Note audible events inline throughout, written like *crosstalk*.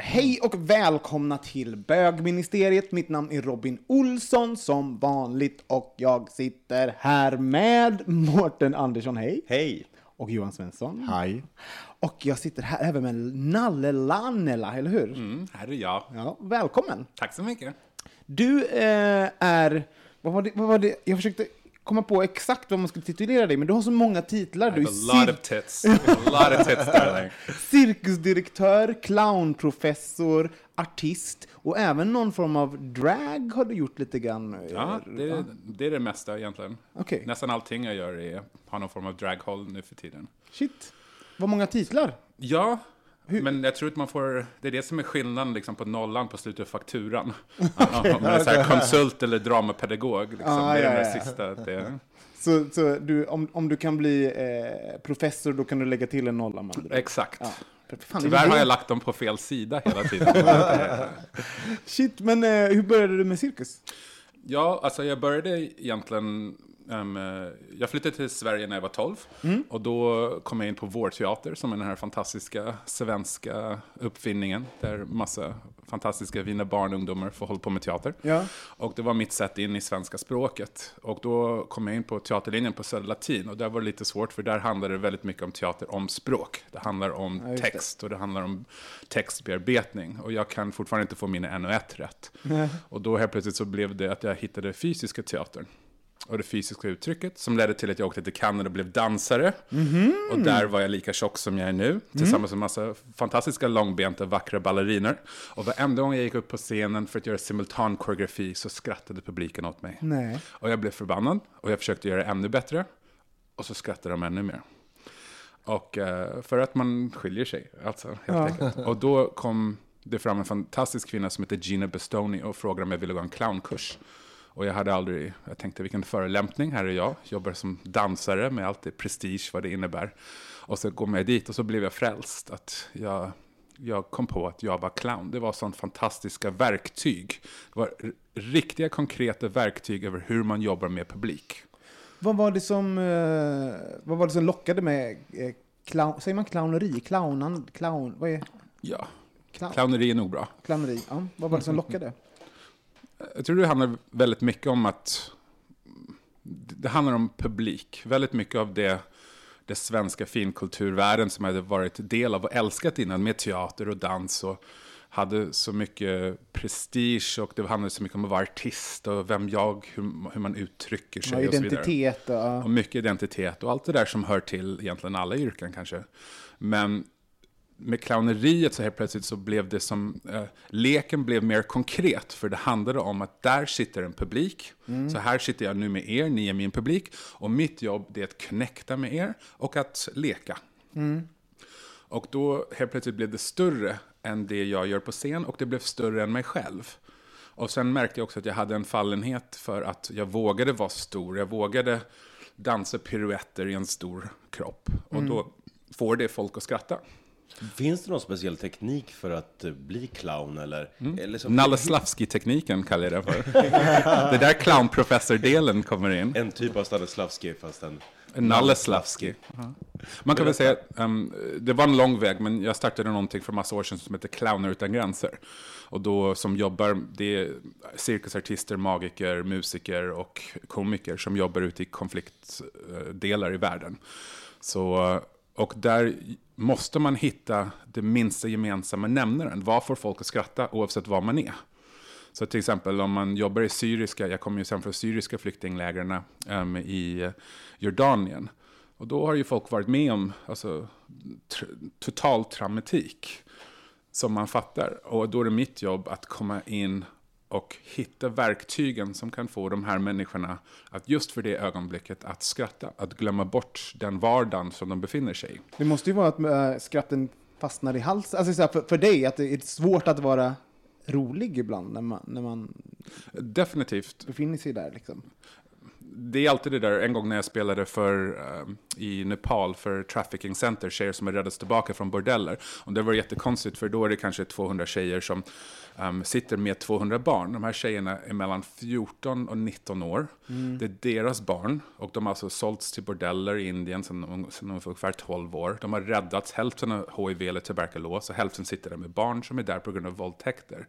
Hej och välkomna till bögministeriet. Mitt namn är Robin Olsson som vanligt och jag sitter här med Mårten Andersson, hej. Hej! Och Johan Svensson. Hej. Och jag sitter här även med Nalle Lannela, eller hur? Mm, här är jag. Ja, välkommen. Tack så mycket. Du eh, är, vad var, det, vad var det, jag försökte komma på exakt vad man skulle titulera dig, men du har så många titlar. Du är a lot of tits. A lot of tits darling. cirkusdirektör, clownprofessor, artist och även någon form av drag har du gjort lite grann. eh, Ja, det är, det är det mesta egentligen. Okej. Nästan allting jag gör är, har någon form av draghåll nu för tiden. Shit. Vad många titlar? Ja, men jag tror att man får, det är det som är skillnaden liksom, på nollan på slutet av fakturan. *laughs* Om man är så här konsult eller dramapedagog. Liksom. Ah, det är ja, den där ja. sista. Det, Så, så du, om, om du kan bli eh, professor, då kan du lägga till en nolla exakt. Ja. Fan, Tyvärr har jag lagt dem på fel sida hela tiden. *laughs* Shit, men eh, hur började du med cirkus? Ja, alltså jag började egentligen... eh, jag flyttade till Sverige när jag var 12. Och då kom jag in på Vår Teater som är den här fantastiska svenska uppfinningen. Där massa fantastiska fina barn och ungdomar får hålla på med teater. Ja. Och det var mitt sätt in i svenska språket. Och då kom jag in på teaterlinjen på Södra Latin. Och där var det lite svårt för där handlar det väldigt mycket om teater om språk. Det handlar om det. text och det handlar om textbearbetning. Och jag kan fortfarande inte få mina en och ett rätt. Och då helt plötsligt så blev det att jag hittade fysiska teatern. Och det fysiska uttrycket som ledde till att jag åkte till Canada och blev dansare. Och där var jag lika tjock som jag är nu. Tillsammans med massa fantastiska långbenta vackra balleriner. Och varenda gång jag gick upp på scenen för att göra simultan koreografi så skrattade publiken åt mig. Nej. Och jag blev förbannad och jag försökte göra det ännu bättre. Och så skrattade de ännu mer. Och eh, för att man skiljer sig, alltså helt enkelt. *laughs* Och då kom det fram en fantastisk kvinna som heter Gina Bestoni och frågade om jag ville gå en clownkurs. Och jag hade aldrig, jag tänkte vilken förolämpning, här är jag, jobbar som dansare med allt det prestige, vad det innebär. Och så går jag dit och så blev jag frälst. Att jag, jag kom på att jag var clown. Det var sånt fantastiska verktyg. Det var riktiga konkreta verktyg över hur man jobbar med publik. Vad var det som, eh, vad var det som lockade med eh, clown, säger man clowneri? Clownan, clown, vad är Ja, clown, clowneri är nog bra. clowneri? Ja, vad var det som lockade? Jag tror det handlar väldigt mycket om att det handlar om publik. Väldigt mycket av det, det svenska finkulturvärlden som jag hade varit del av och älskat innan med teater och dans och hade så mycket prestige och det handlade så mycket om att vara artist och vem jag, hur, hur man uttrycker sig Ja, och så vidare. identitet och... Och mycket identitet och allt det där som hör till egentligen alla yrken kanske. Men med clowneriet så helt plötsligt så blev det som, eh, leken blev mer konkret. För det handlade om att där sitter en publik. Så här sitter jag nu med er, ni är min publik. Och mitt jobb det är att connecta med er och att leka. Och då helt plötsligt blev det större än det jag gör på scen och det blev större än mig själv. Och sen märkte jag också att jag hade en fallenhet för att jag vågade vara stor. Jag vågade dansa piruetter i en stor kropp. Och då får det folk att skratta. Finns det någon speciell teknik för att eh, bli clown eller? Mm. eller som- Nalle Slavski-tekniken kallar jag det för. *laughs* det där clownprofessor-delen kommer in. En typ av Stanislavski fast en... Nalle Slavski. Man kan väl säga um, det var en lång väg, men jag startade någonting för massa år sedan som heter Clowner utan gränser. Och då som jobbar, det är cirkusartister, magiker, musiker och komiker som jobbar ute i konfliktdelar i världen. Så, och där måste man hitta det minsta gemensamma nämnaren. Vad får folk att skratta oavsett var man är? Så till exempel om man jobbar i syriska, jag kommer ju sen från syriska flyktinglägren um, i eh, Jordanien. Och då har ju folk varit med om alltså, tr- total traumatik som man fattar. Och då är det mitt jobb att komma in och hitta verktygen som kan få de här människorna att just för det ögonblicket att skratta, att glömma bort den vardagen som de befinner sig i. Det måste ju vara att äh, skratten fastnar i halsen. Alltså så för, för dig, att det är svårt att vara rolig ibland när man, när man Definitivt. befinner sig där liksom. Det är alltid det där, en gång när jag spelade för, um, i Nepal för Trafficking Center, tjejer som har räddats tillbaka från bordeller. Och det var jättekonstigt, för då är det kanske 200 tjejer som um, sitter med 200 barn. De här tjejerna är mellan 14 och 19 år. Det är deras barn, och de har alltså sålts till bordeller i Indien sedan de, sedan var ungefär 12 år. De har räddats, hälften av HIV eller tuberkulos, och hälften sitter där med barn som är där på grund av våldtäkter.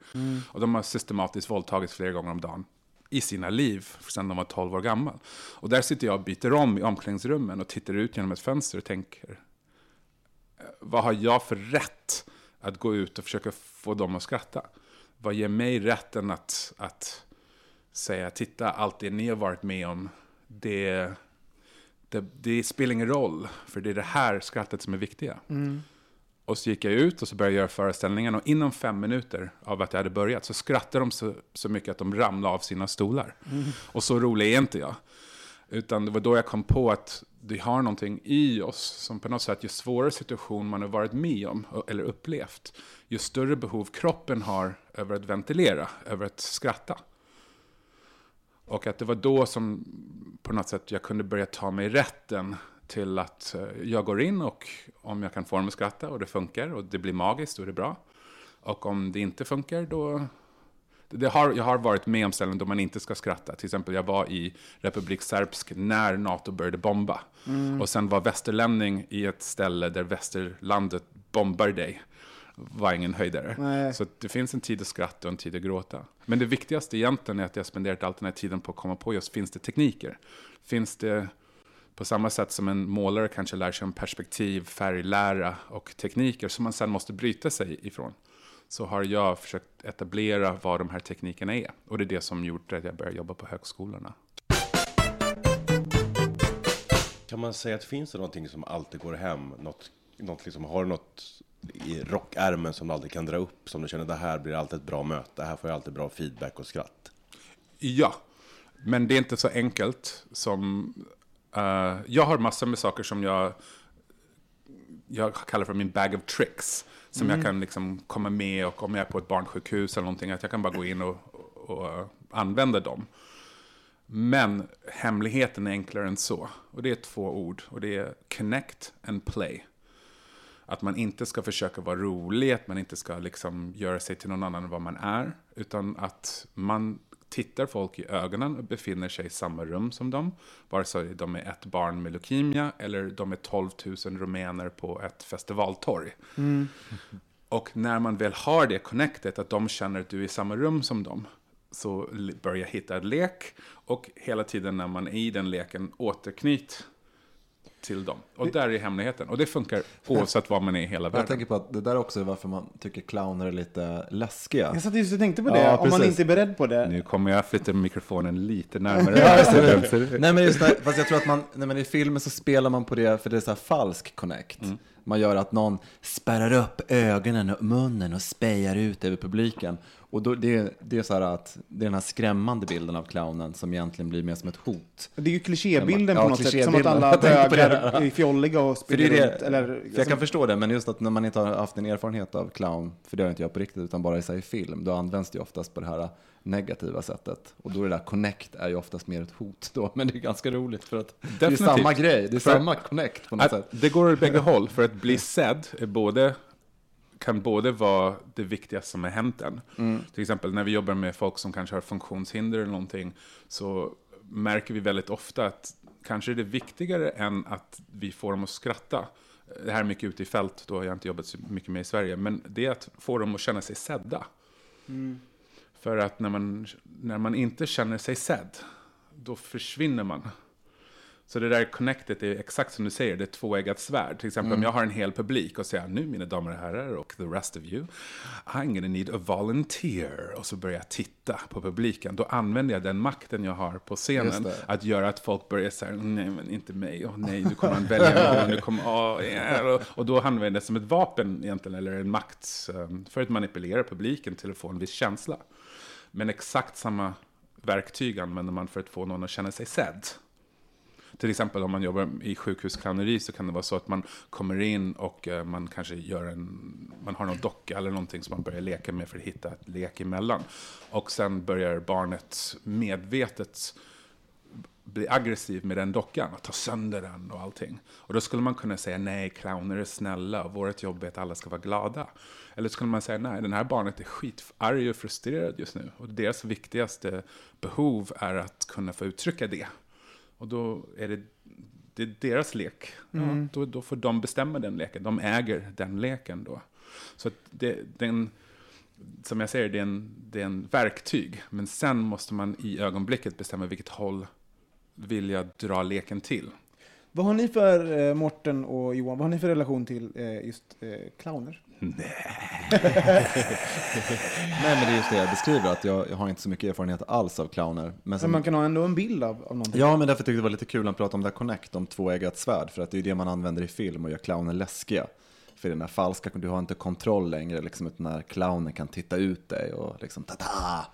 Och de har systematiskt våldtagits flera gånger om dagen i sina liv sedan de var 12 år gammal. Och där sitter jag och byter om i omklädningsrummen och tittar ut genom ett fönster och tänker, eh, vad har jag för rätt att gå ut och försöka få dem att skratta? Vad ger mig rätten att, att säga, titta, allt det ni har varit med om, det, det, det spelar ingen roll, för det är det här skrattet som är viktiga. Mm. Och så gick jag ut och så började jag göra föreställningen och inom fem minuter av att jag hade börjat så skrattade de så, så mycket att de ramlade av sina stolar. Och så rolig är inte jag. Utan det var då jag kom på att vi har någonting i oss som på något sätt, ju svårare situation man har varit med om eller upplevt, ju större behov kroppen har över att ventilera, över att skratta. Och att det var då som på något sätt jag kunde börja ta mig rätten till att eh, jag går in och om jag kan få dem att skratta och det funkar och det blir magiskt, är det bra. Och om det inte funkar, då... Det har, jag har varit med om ställen då man inte ska skratta. Till exempel, jag var i Republik Serbsk när NATO började bomba. Och sen var västerlänning i ett ställe där västerlandet bombar dig. Var ingen höjdare. Nej. Så det finns en tid att skratta och en tid att gråta. Men det viktigaste egentligen är att jag spenderat all den här tiden på att komma på just, finns det tekniker? Finns det på samma sätt som en målare kanske lär sig om perspektiv, färglära och tekniker som man sen måste bryta sig ifrån. Så har jag försökt etablera vad de här teknikerna är. Och det är det som gjort att jag började jobba på högskolorna. Kan man säga att finns det någonting som alltid går hem? Något, något liksom, har du något i rockärmen som du alltid kan dra upp? Som du känner, det här blir alltid ett bra möte, här får jag alltid bra feedback och skratt. Ja, men det är inte så enkelt som... eh, jag har massor med saker som jag, jag kallar för min bag of tricks. Som jag kan liksom komma med och om jag är på ett barnsjukhus eller någonting, att jag kan bara gå in och, och, och använda dem. Men hemligheten är enklare än så. Och det är två ord. Och det är connect and play. Att man inte ska försöka vara rolig, att man inte ska liksom göra sig till någon annan än vad man är. Utan att man tittar folk i ögonen och befinner sig i samma rum som dem. Vare sig de är ett barn med leukemia eller de är 12 000 rumäner på ett festivaltorg. Och när man väl har det connectet, att de känner att du är i samma rum som dem, så l- börja hitta en lek. Och hela tiden när man är i den leken, återknyt till dem. Och där är hemligheten. Och det funkar oavsett var man är i hela Jag världen. tänker på att det där också är varför man tycker clowner är lite läskiga. Jag satt just och tänkte på det, Ja, om man inte är beredd på det. Nu kommer jag flytta mikrofonen lite närmare. Nej men just det, fast jag tror att man, nej, men i filmen så spelar man på det för det är så här falsk connect. Man gör att någon spärrar upp ögonen och munnen och spejar ut över publiken. Och då, det, det är så här att det är den här skrämmande bilden av clownen som egentligen blir mer som ett hot. Det är ju klichébilden Ja, på något sätt, som att alla *laughs* det bögar är fjolliga och För det springer är runt. det, Eller, för jag kan förstå det, men just att när man inte har haft en erfarenhet av clown, för det har inte jag på riktigt, utan bara i sig film, då används det ju oftast på det här negativa sättet. Och då är det där connect är ju oftast mer ett hot då, *laughs* men det är ganska roligt för att det är Definitivt. samma grej, det är För samma connect på något Att sätt. det går åt bägge håll. För att bli sedd är både kan både vara det viktigaste som har hänt en. Till exempel när vi jobbar med folk som kanske har funktionshinder eller någonting, så märker vi väldigt ofta att kanske är det viktigare än att vi får dem att skratta. Det här är mycket ute i fält, då har jag inte jobbat så mycket med i Sverige, men det är att få dem att känna sig sedda. För att när man, när man inte känner sig sedd, då försvinner man. Så det där connectet är exakt som du säger, det är tvåeggat svärd. Till exempel om jag har en hel publik och säger nu mina damer och herrar och the rest of you, I'm gonna need a volunteer. Och så börjar jag titta på publiken. Då använder jag den makten jag har på scenen att göra att folk börjar säga nej men inte mig, och nej du kommer att välja någon, du kommer, åh, yeah. och, och då använder jag det som ett vapen egentligen, eller en makt um, för att manipulera publiken till att få en viss känsla. Men exakt samma verktyg använder man för att få någon att känna sig sedd. Till exempel om man jobbar i sjukhusclowneri så kan det vara så att man kommer in och eh, man kanske gör en, man har någon docka eller någonting som man börjar leka med för att hitta ett lek emellan. Och sen börjar barnet medvetet bli aggressiv med den dockan och ta sönder den och allting. Och då skulle man kunna säga nej, clowner är snälla och vårt jobb är att alla ska vara glada. Eller skulle man säga nej, den här barnet är skitarg och frustrerad just nu och deras viktigaste behov är att kunna få uttrycka det. Och då är det, det är deras lek. Ja, då, då får de bestämma den leken. De äger den leken då. Så att det, den, som jag säger, det är, en, det är en verktyg. Men sen måste man i ögonblicket bestämma vilket håll vill jag dra leken till. Vad har ni för, eh, Morten och Johan, vad har ni för relation till eh, just eh, clowner? Nej, men det är just det jag beskriver, att jag, jag har inte så mycket erfarenhet alls av clowner. Men Men som, man kan ha ändå en bild av, av någonting. Ja, men därför tyckte jag det var lite kul att prata om det här Connect, om tvåeggat svärd, för att det är det man använder i film och gör clowner läskiga. För den där falska, du har inte kontroll längre, liksom, utan när clownen kan titta ut dig och liksom ta-ta!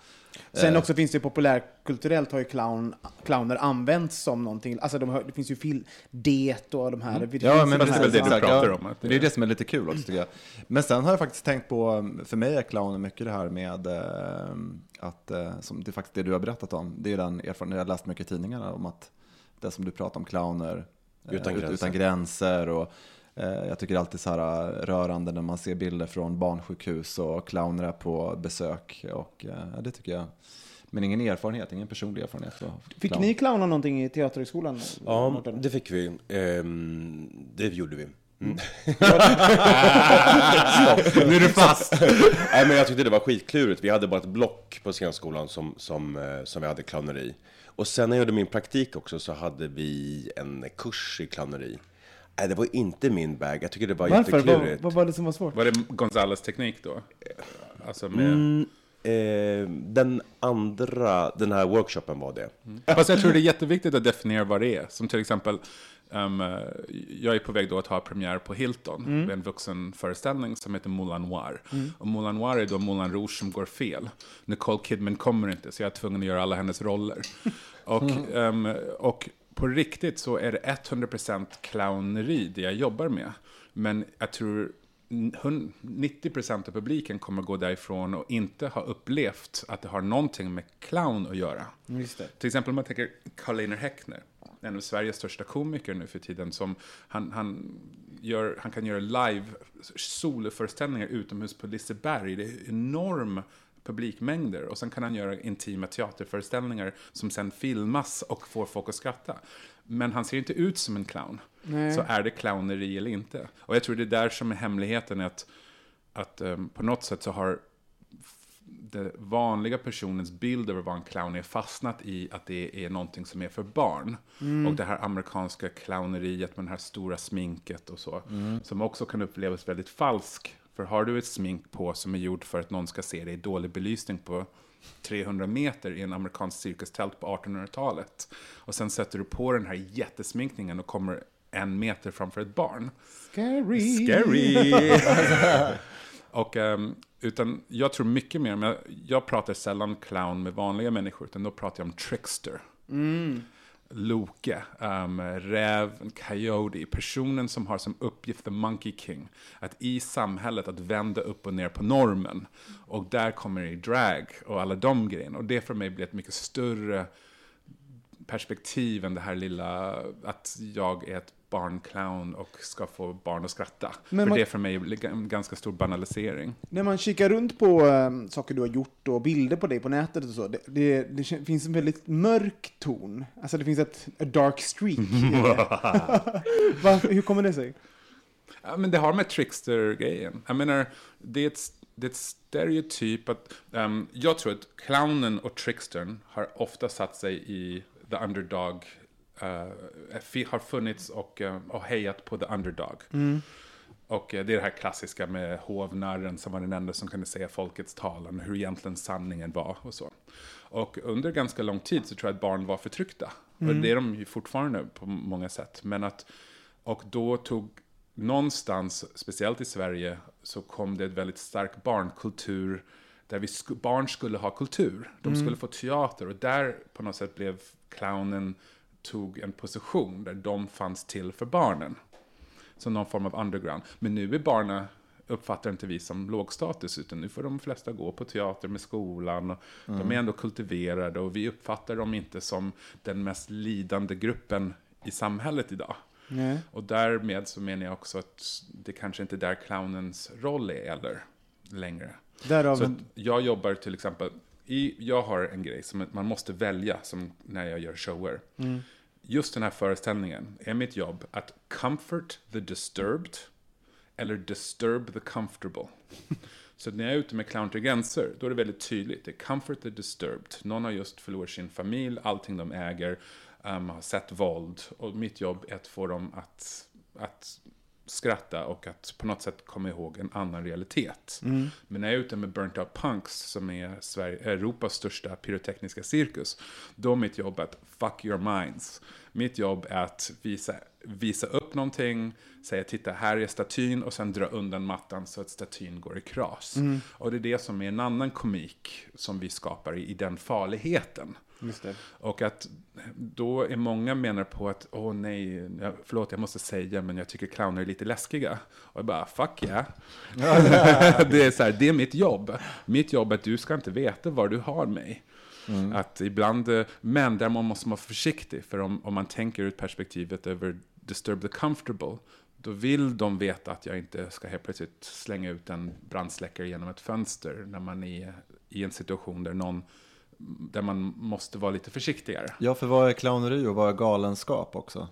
Sen Eh. också finns det populärkulturellt har ju clown, clowner använts som någonting. Alltså de har, det finns ju film, Det och de här. Finns Ja, ju men de det är väl det du pratar ja, om, Det det- är det som är lite kul också tycker jag. Men sen har jag faktiskt tänkt på, för mig är clownen mycket det här med eh, att, eh, som det är faktiskt det du har berättat om, det är den erfarenheten, jag har läst mycket i tidningarna om att det som du pratar om, clowner, Utan ut- gränser. utan gränser och jag tycker alltid så här eh, rörande när man ser bilder från barnsjukhus och clowner på besök och eh, det tycker jag. Men ingen erfarenhet, ingen personlig erfarenhet. Fick clown. ni clowna någonting i Teaterhögskolan? Ja, Mårten? det fick vi. Ehm, det gjorde vi. Mm. *laughs* Nu är du fast! Nej, men jag tyckte det var skitklurigt. Vi hade bara ett block på scenskolan som, som, eh, som vi hade clowneri. Och sen när jag gjorde min praktik också så hade vi en kurs i clowneri. Nej, det var inte min bag. Jag tycker det var Varför? Vad, jätteklurigt. vad var det som var svårt? Var det Gonzales teknik då? Alltså med... Mm, eh, den andra, den här workshopen var det. Fast jag tror det är jätteviktigt att definiera vad det är. Som till exempel, ehm, jag är på väg då att ha premiär på Hilton, med en vuxenföreställning som heter Moulin Noir. Och Moulin Noir är då Moulin Rouge som går fel. Nicole Kidman kommer inte, så jag är tvungen att göra alla hennes roller. Och, ehm, och på riktigt så är det 100% clowneri det jag jobbar med. Men jag tror hun- 90% av publiken kommer gå därifrån och inte ha upplevt att det har någonting med clown att göra. Till exempel om man tänker Karl-Einar Häckner, en av Sveriges största komiker nu för tiden, som han, han, gör, han kan göra live soloföreställningar utomhus på Liseberg. Det är enorm publikmängder och sen kan han göra intima teaterföreställningar som sen filmas och får folk att skratta. Men han ser inte ut som en clown. Nej. Så är det clowneri eller inte? Och jag tror det är där som är hemligheten, är att, att um, på något sätt så har den vanliga personens bild över vad en clown är fastnat i att det är någonting som är för barn. Och det här amerikanska clowneriet med det här stora sminket och så. Som också kan upplevas väldigt falsk. För har du ett smink på som är gjort för att någon ska se dig i dålig belysning på 300 meter i en amerikansk cirkustält på 1800-talet. Och sen sätter du på den här jättesminkningen och kommer en meter framför ett barn. Scary! Scary! *laughs* och, ehm, utan jag tror mycket mer, men jag, pratar sällan clown med vanliga människor, utan då pratar jag om trickster. Loke, um, räv, coyote, personen som har som uppgift the monkey king. Att i samhället att vända upp och ner på normen. Och där kommer det i drag och alla de grejerna. Och det för mig blir ett mycket större perspektiv än det här lilla att jag är ett barnclown och ska få barn att skratta. Men för man- det är för mig en ganska stor banalisering. När man kikar runt på um, saker du har gjort och bilder på dig på nätet och så, det, det, det finns en väldigt mörk ton. Alltså det finns ett dark streak. *laughs* Varför- hur kommer det sig? Ja, men det har med trickster-grejen. Jag menar, det är ett, det är ett stereotyp att... ehm, jag tror att clownen och trickstern har ofta satt sig i the underdog. Eh, fi- har funnits och, eh, och hejat på the underdog. Och eh, det är det här klassiska med hovnarren som var den enda som kunde säga folkets talan, hur egentligen sanningen var och så. Och under ganska lång tid så tror jag att barn var förtryckta. Och det är de ju fortfarande på många sätt. Men att, och då tog någonstans, speciellt i Sverige, så kom det ett väldigt stark barnkultur där vi sk- barn skulle ha kultur. De skulle få teater och där på något sätt blev clownen tog en position där de fanns till för barnen. Som någon form av underground. Men nu är barnen uppfattar inte vi som lågstatus, utan nu får de flesta gå på teater med skolan. Och De är ändå kultiverade och vi uppfattar dem inte som den mest lidande gruppen i samhället idag. Nej. Och därmed så menar jag också att det kanske inte är där clownens roll är eller längre. Därav Så jag jobbar till exempel, i, jag har en grej som man måste välja som när jag gör shower. Just den här föreställningen är mitt jobb att comfort the disturbed eller disturb the comfortable. *laughs* Så när jag är ute med Clown till gränser, då är det väldigt tydligt. Det är comfort the disturbed. Någon har just förlorat sin familj, allting de äger, um, har sett våld. Och mitt jobb är att få dem att, att skratta och att på något sätt komma ihåg en annan realitet. Men när jag är ute med Burnt Out Punks, som är Sverige, Europas största pyrotekniska cirkus, då är mitt jobb att fuck your minds. Mitt jobb är att visa, visa upp någonting, säga titta här är statyn och sen dra undan mattan så att statyn går i kras. Och det är det som är en annan komik som vi skapar i, i den farligheten. Och att då är många menar på att, åh nej, jag- förlåt jag måste säga, men jag tycker clowner är lite läskiga. Och jag bara, fuck yeah. *laughs* det, är så här, det är mitt jobb. Mitt jobb är att du ska inte veta var du har mig. Att ibland, eh, men där man måste vara försiktig, för om, om man tänker ur perspektivet över disturb the comfortable, då vill de veta att jag inte ska helt plötsligt slänga ut en brandsläckare genom ett fönster när man är i en situation där någon där man måste vara lite försiktigare. Ja, för vad är clowneri och vad är galenskap också?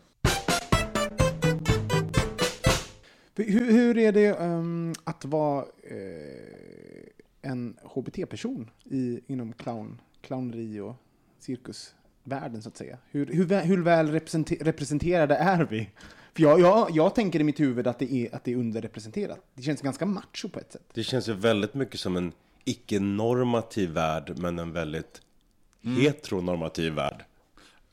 Hur, hur är det ehm, att vara eh, en HBT-person i, inom clown, clowneri och cirkusvärlden så att säga? Hur, hur, vä- hur väl representer, representerade är vi? För jag, jag, jag tänker i mitt huvud att det, är, att det är underrepresenterat. Det känns ganska macho på ett sätt. Det känns ju väldigt mycket som en icke-normativ värld, men en väldigt heteronormativ värld.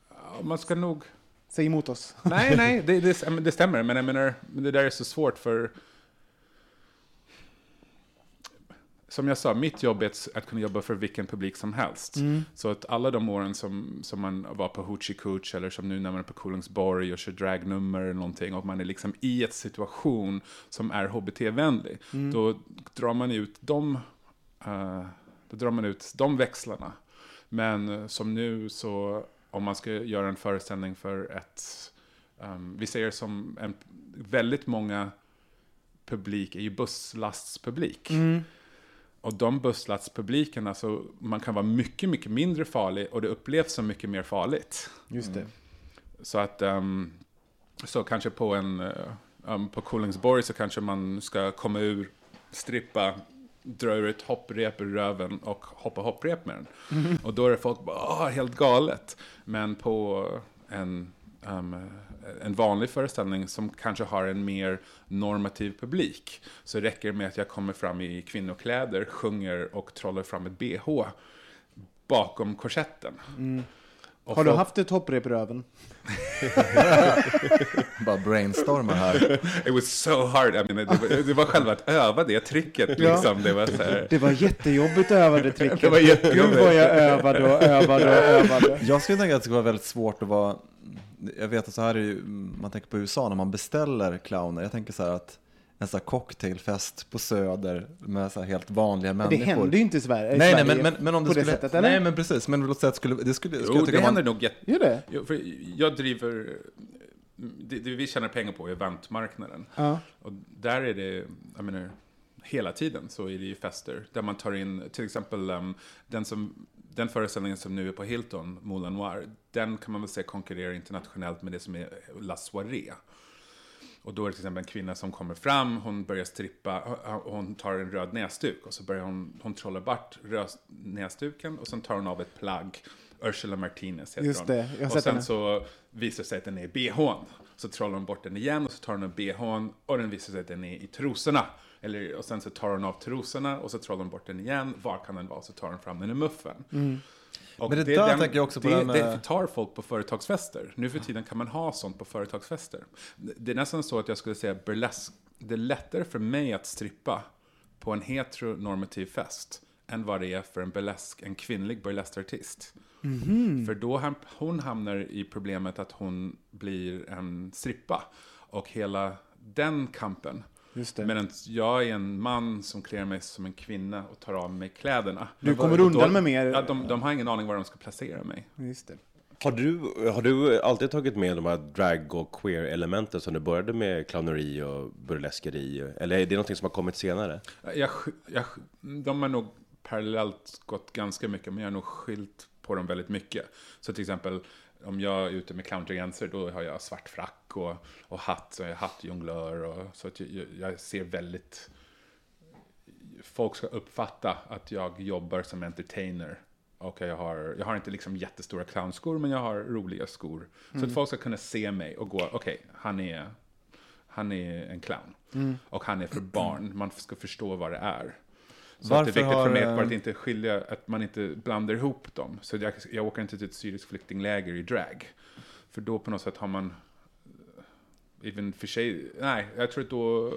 Ja, Man ska nog... Säg emot oss. Nej, nej, det, det, *laughs* det stämmer. Men jag menar, men det där är så svårt för... Som jag sa, mitt jobb är att, kunna jobba för vilken publik som helst. Så att alla de åren som, som man var på Hoochie Cooch eller som nu när man är på Kolingsborg och kör dragnummer eller någonting och man är liksom i ett situation som är HBT-vänlig, då drar man ut de, då drar man ut de växlarna. Men eh, som nu så, om man ska göra en föreställning för ett, ehm, vi säger som en, väldigt många publik är ju busslastpublik. Och de busslastpublikerna, så man kan vara mycket, mycket mindre farlig och det upplevs som mycket mer farligt. Just det. Så att, ehm, så kanske på en, eh, um, på Kolingsborg så kanske man ska komma ur, strippa, dra ur ett hopprep ur röven och hoppa hopprep med den. Och då är det folk bara, "Åh, helt galet. Men på en, ehm, en vanlig föreställning som kanske har en mer normativ publik så räcker det med att jag kommer fram i kvinnokläder, sjunger och trollar fram ett bh bakom korsetten. Och Har du haft ett hopprep i röven? *laughs* Bara brainstormar här. *laughs* It was so hard. I mean, det, var, det var själva att öva det tricket. Ja. Liksom. Det var så här. Det var jättejobbigt att öva det tricket. Det var jättejobbigt. Gud vad jag övade och övade och övade. Jag skulle tänka att det skulle vara väldigt svårt att vara, jag vet att så här är ju, man tänker på USA när man beställer clowner. Jag tänker så här att en sån här cocktailfest på Söder med så här helt vanliga Det människor. händer ju inte i Sverige. Nej, nej, men, men, men om det på skulle... det sättet, eller? nej, men precis. Men låt säga att skulle, det skulle, skulle Jo, jag det tycka händer man, nog jätte... Gör det? Jo, för jag driver... det, det vi tjänar pengar på är eventmarknaden. Ja. Och där är det, jag menar, hela tiden så är det ju fester där man tar in, till exempel um, den, som, den föreställningen som nu är på Hilton, Moulin Noir, den kan man väl säga konkurrerar internationellt med det som är La Soirée. Och då är det till exempel en kvinna som kommer fram, hon börjar strippa, och hon tar en röd näsduk och så börjar hon, hon trolla bort röd näsduken och sen tar hon av ett plagg. Ursula Martinez heter Just hon. det, jag har och sett sen henne. så visar det sig att den är i bhn. Så trollar hon bort den igen och så tar hon av bhn och den visar sig att den är i trosorna. Eller, och sen så tar hon av trosorna och så trollar hon bort den igen. Var kan den vara? Så tar hon fram den i muffen. Och Men det där tänker jag också på det, det med- det förtar folk på företagsfester. Nu för tiden kan man ha sånt på företagsfester. Det är nästan så att jag skulle säga burlesk. Det är lättare för mig att strippa på en heteronormativ fest än vad det är för en burlesk, en kvinnlig burleskartist. Mhm. För då ham- hon hamnar i problemet att hon blir en strippa. Och hela den kampen. Just det. Medan jag är en man som klär mig som en kvinna och tar av mig kläderna. Du kommer Då- undan med mer- Ja, de, de har ingen aning var de ska placera mig. Just det. Har du, har du alltid tagit med de här drag och queer-elementen som du började med clowneri och burleskeri? Eller är det någonting som har kommit senare? Jag, jag, de har nog parallellt gått ganska mycket, men jag har nog skilt på dem väldigt mycket. Så till exempel, om jag är ute med clowngränser, då har jag svart frack och, och hatt, så jag är hattjonglör. Och, så att jag, jag ser väldigt... Folk ska uppfatta att jag jobbar som entertainer. Och jag har, jag har inte liksom jättestora clownskor, men jag har roliga skor. Så att folk ska kunna se mig och gå, okej, han är han är en clown. Och han är för *clears throat* barn. Man ska förstå vad det är. Så att det är viktigt har, för mig att, eh, att inte skilja, att man inte blandar ihop dem. Så jag, jag åker inte till ett syriskt flyktingläger i drag. För då på något sätt har man, even för sig, nej, jag tror att då,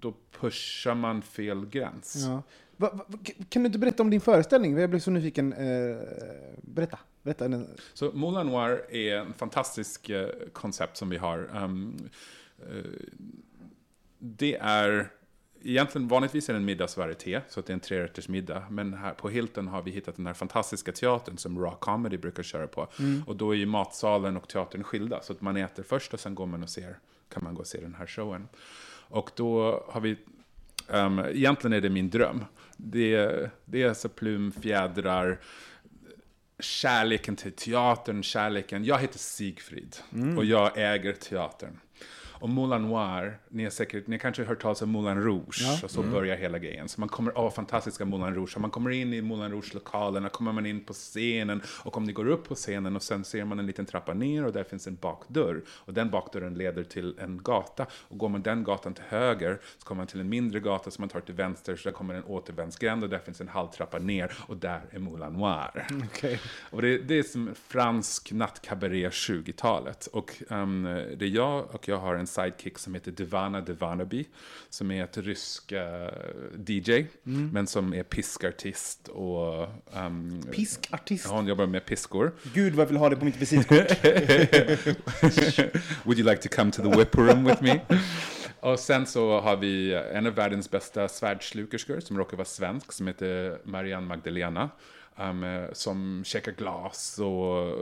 då pushar man fel gräns. Ja. Va, va, kan du inte berätta om din föreställning? Jag blev så nyfiken. Eh, berätta. berätta. Så Moulin Noir är en fantastisk eh, koncept som vi har. Um, eh, det är egentligen vanligtvis är det en middagsvarieté, så att det är en trerätters middag. Men här på Hilton har vi hittat den här fantastiska teatern som Raw Comedy brukar köra på. Och då är ju matsalen och teatern skilda, så att man äter först och sen går man och ser, kan man gå och se den här showen. Och då har vi Um, egentligen är det min dröm. Det, det är alltså plum, fjädrar, kärleken till teatern, kärleken. Jag heter Sigfrid och jag äger teatern. Och Moulin Noir, ni, har säkert, ni har kanske hört talas om Moulin Rouge, och så börjar hela grejen. Så man kommer, åh, fantastiska Moulin Rouge. Så man kommer in i Moulin Rouge-lokalerna, kommer man in på scenen, och om ni går upp på scenen och sen ser man en liten trappa ner och där finns en bakdörr. Och den bakdörren leder till en gata. Och går man den gatan till höger så kommer man till en mindre gata som man tar till vänster, så där kommer en återvändsgränd och där finns en halv trappa ner och där är Moulin Noir. Och det, det är som fransk nattkabaré 20-talet. Och um, det är jag och jag har en sidekick som heter Divana Divanaby. Som är ett rysk eh, DJ, men som är piskartist och... Um, Piskartist. Hon jobbar med piskor. Gud vad jag vill ha det på mitt visitkort. *laughs* Would you like to come to the whip room with me? *laughs* Och sen så har vi en av världens bästa svärdslukerskor som råkar vara svensk, som heter Marianne Magdalena. Um, som checkar glas och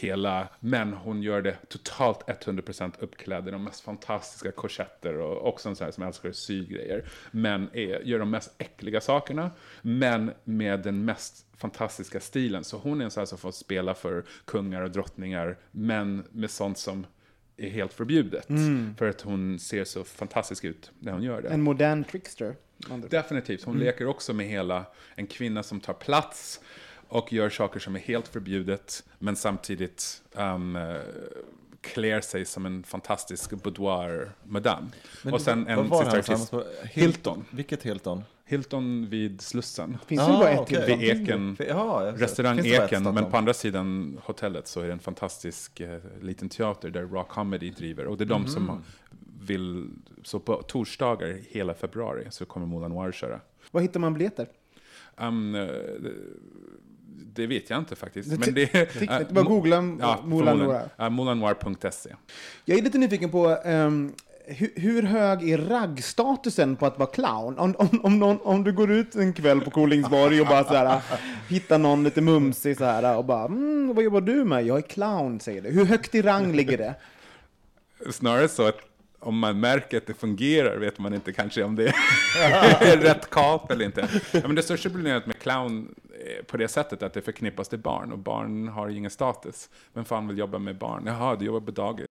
hela, men hon gör det totalt 100% uppklädd i de mest fantastiska korsetter och också en sån här som älskar att sy grejer. Men är, gör de mest äckliga sakerna, men med den mest fantastiska stilen. Så hon är en sån här som får spela för kungar och drottningar, men med sånt som är helt förbjudet. För att hon ser så fantastisk ut när hon gör det. En modern trickster. Definitivt. Hon leker också med hela en kvinna som tar plats och gör saker som är helt förbjudet, men samtidigt um, eh, klär sig som en fantastisk boudoir-madame. Och sen en sista artist? Hilton. Vilket Hilton? Hilton vid Slussen. Finns det bara ett okej. till? Vid Eken. Ja, Restaurang Eken, men på andra sidan hotellet så är det en fantastisk eh, liten teater där Raw Comedy driver. Och det är de Mhm. som vill, så på torsdagar hela februari så kommer Moulin Noir köra. Var hittar man biljetter? Um, eh, det, vet jag inte faktiskt. Men det *laughs* eh, ni bara Mo- googla ja, Moulin. Noir. Ja, Moulinoir.se. Jag är lite nyfiken på ehm, hur, hur hög är raggstatusen på att vara clown? Om, om, om, någon, om du går ut en kväll på Kolingsborg och bara så här, *laughs* hittar någon lite mumsig så här och bara mm, vad jobbar du med? Jag är clown, säger du. Hur högt i rang ligger det? *laughs* snarare så att om man märker att det fungerar vet man inte kanske om det *laughs* är rätt kap eller inte. Ja, men det största problemet med clown är på det sättet att det förknippas till barn och barn har ingen status. Vem fan vill jobba med barn? Jaha, du jobbar på dagis.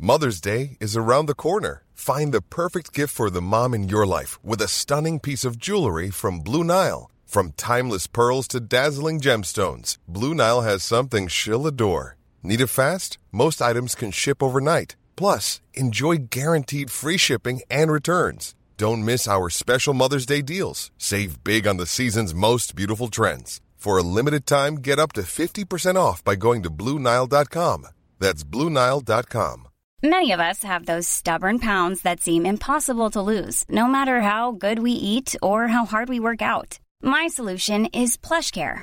Mother's Day is around the corner. Find the perfect gift for the mom in your life with a stunning piece of jewelry from Blue Nile. From timeless pearls to dazzling gemstones, Blue Nile has something she'll adore. Need it fast? Most items can ship overnight. Plus, enjoy guaranteed free shipping and returns. Don't miss our special Mother's Day deals. Save big on the season's most beautiful trends. For a limited time, get up to 50% off by going to BlueNile.com. That's BlueNile.com. Many of us have those stubborn pounds that seem impossible to lose, no matter how good we eat or how hard we work out. My solution is PlushCare.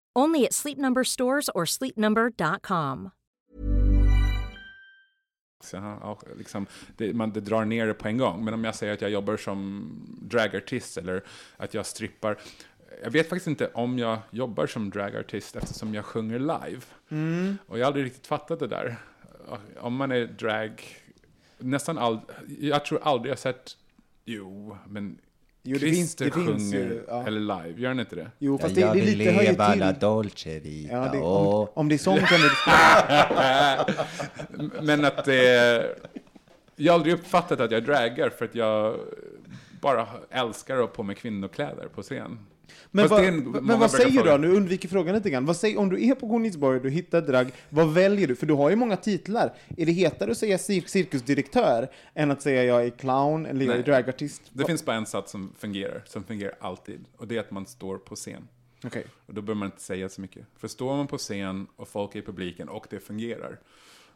Only at Sleep Number stores or sleepnumber.com. Liksom, det, man, det drar ner det på en gång. Men om jag säger att jag jobbar som dragartist eller att jag strippar. Jag vet faktiskt inte om jag jobbar som dragartist eftersom jag sjunger live. Mm. Och jag har aldrig riktigt fattat det där. Om man är drag, nästan aldrig, jag tror aldrig jag sett, jo, men Jo, det finns- det finns sjunger, ju, ja. eller live, gör han inte det? Jo, fast det, det är lite ju till. dolce vita. Ja, det, om, om det är sång kan det... *laughs* Men att det... Jag har aldrig uppfattat att jag dragar för att jag bara älskar att ha på mig kvinnokläder på scen. Men, en- men vad säger du då? Nu undviker frågan lite grann. Vad säger, om du är på Konigsborg och du hittar drag, vad väljer du? För du har ju många titlar. Är det hetare att säga cir cirkusdirektör än att säga jag är clown eller jag är Nej. dragartist? Det finns bara en sats som fungerar, som fungerar alltid. Och det är att man står på scen. Okej. Och då behöver man inte säga så mycket. För står man på scen och folk är i publiken och det fungerar,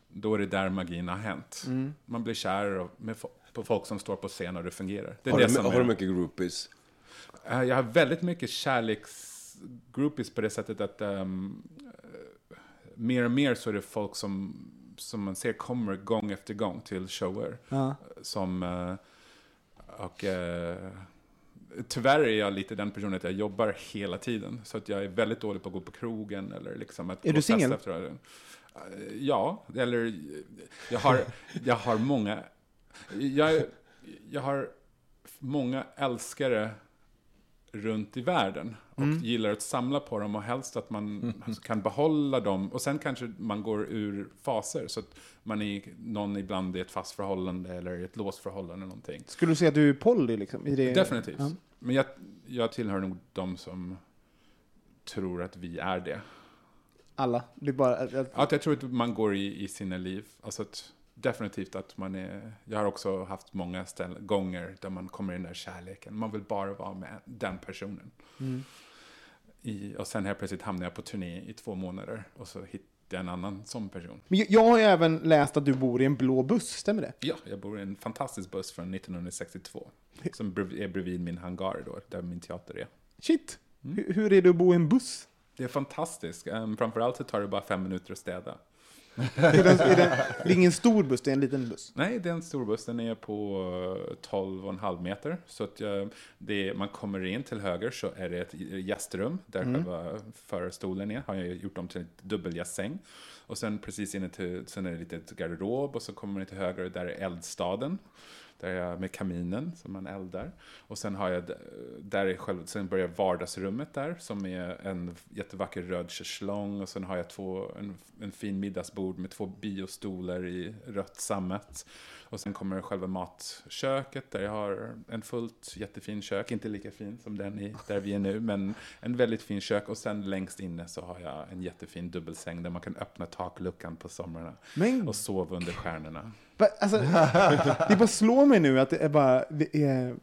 då är det där magin har hänt. Mm. Man blir kär med, fo- på folk som står på scen och det fungerar. Det är Har det du, som har du mycket groupies? Eh, Jag har väldigt mycket kärleksgroupies på det sättet att eh, mer och mer så är det folk som, som man ser kommer gång efter gång till shower. Ja. Som, eh, och eh, tyvärr är jag lite den personen att jag jobbar hela tiden. Så att jag är väldigt dålig på att gå på krogen eller liksom att Är du singel? Ja, eller jag har, jag har många, jag, jag har många älskare runt i världen och Mm. gillar att samla på dem och helst att man kan behålla dem och sen kanske man går ur faser så att man är någon ibland i ett fast förhållande eller i ett låst förhållande eller någonting. Skulle du säga att du är poly liksom? I det... Definitivt. Ja. Men jag, jag tillhör nog de som tror att vi är det. Alla. Det bara... Att, Att jag tror att man går i, i sina liv. Alltså att, definitivt att man är... Jag har också haft många ställ, gånger där man kommer i den där kärleken. Man vill bara vara med den personen. Mm. I, och sen helt plötsligt hamnar jag på turné i två månader och så hittar jag en annan sån person. Men jag, har ju även läst att du bor i en blå buss, stämmer det? Ja, jag bor i en fantastisk buss från 1962. Som är bredvid min hangar då, där min teater är. Shit! Mm. Hur, hur är det att bo i en buss? Det är fantastiskt. Um, framförallt så tar det bara fem minuter att städa. Är det, är det, det är ingen stor buss, det är en liten buss. Nej, det är en stor buss. Den är på eh, 12,5 meter. Så att eh, det, man kommer in till höger så är det ett gästrum där själva förarstolen är. Har jag gjort om till ett dubbelgästsäng. Och sen precis inne till, sen är det lite garderob och så kommer man till höger och där är eldstaden. Där jag med kaminen som man eldar. Och sen har jag, där är själv, sen börjar vardagsrummet där som är en jättevacker röd schäslong. Och sen har jag två, en, en fin middagsbord med två biostolar i rött sammet. Och sen kommer själva matköket där jag har en fullt jättefin kök, inte lika fin som den i, där vi är nu, men en väldigt fin kök. Och sen längst inne så har jag en jättefin dubbelsäng där man kan öppna takluckan på somrarna Men och sova under stjärnorna. Alltså, det bara slår mig nu att det är bara... Det är,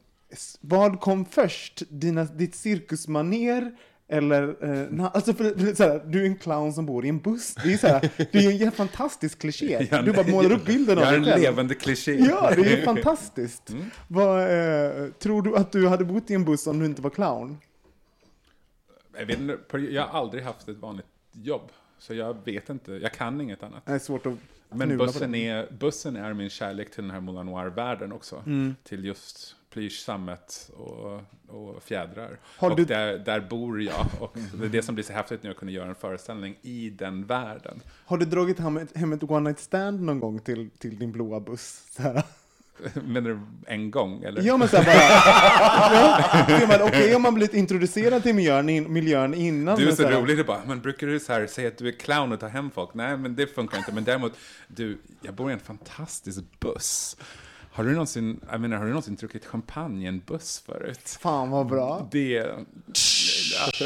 vad kom först? Dina, ditt cirkusmaner eller... Eh, na, alltså för, för, såhär, du är en clown som bor i en buss. Det är, såhär, det är ju en fantastisk kliché. *laughs* Du bara målar upp bilden av Jag är dig en själv. levande kliché. Ja, det är fantastiskt. Mm. Vad, eh, tror du att du hade bott i en buss om du inte var clown? Jag, vet, inte, jag har aldrig haft ett vanligt jobb. Så jag vet inte, jag kan inget annat. Det är svårt att Men bussen är, bussen är min kärlek till den här Moulin Noir-världen också. Mm. Till just plysch, sammet och, och fjädrar. Har och du- där, där bor jag. Och det är det som blir så häftigt nu att kunna göra en föreställning i den världen. Har du dragit hem ett, hem ett one night stand någon gång till, till din blåa buss? Så här. *laughs* Menar du en gång? Eller? Ja, men så här bara... *laughs* ja, så Okej om man blivit introducerad till miljön, in, miljön innan. Du är så här- rolig, du bara, men brukar du så här säga att du är clown och ta hem folk? Nej, men det funkar inte. Men däremot, du, jag bor i en fantastisk buss. Har du någonsin, jag menar, har du någonsin druckit champagne i en buss förut? Fan vad bra. Det... Så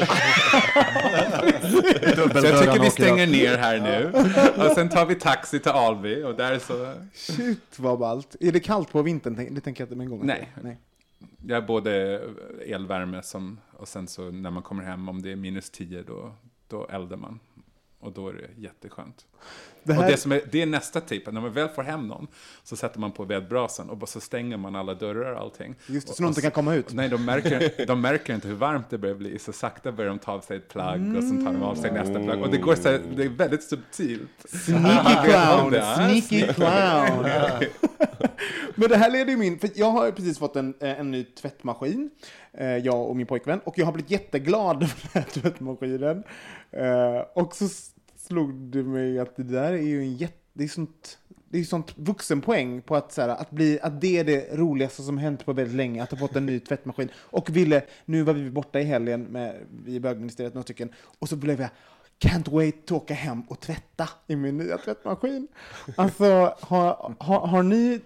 jag tycker vi stänger ner här nu. Och sen tar vi taxi till Alby och där är så... Shit vad ballt. Är det kallt på vintern? Det tänker jag inte med en gång. Nej. Nej. Jag har både elvärme som, och sen så när man kommer hem om det är minus 10 då, då eldar man. Och då är det jätteskönt. Det Och här, det, som är, det är nästa att när man väl får hem någon så sätter man på vedbrasan och bara så stänger man alla dörrar och allting. just det, Och- så de inte och kan komma ut. Nej, de märker, *laughs* de märker inte hur varmt det börjar bli. Så sakta börjar de ta av sig ett plagg och sen tar de av sig nästa plagg. Och det går så här, det är väldigt subtilt. Sneaky *laughs* clown, sneaky *laughs* clown. Men det här leder ju min, för jag har precis fått en, eh, en ny tvättmaskin, eh, jag och min pojkvän, och jag har blivit jätteglad över den här tvättmaskinen. Eh, Och så slog det mig att det där är ju en jätte, det är sånt, det är sånt vuxenpoäng på att, så här, att, bli, att det är det roligaste som hänt på väldigt länge, att ha fått en ny tvättmaskin. Och ville, nu var vi borta i helgen med, i bögministeriet några stycken, och så blev jag Can't wait att åka hem och tvätta i min nya tvättmaskin. Alltså, har, har, har ni...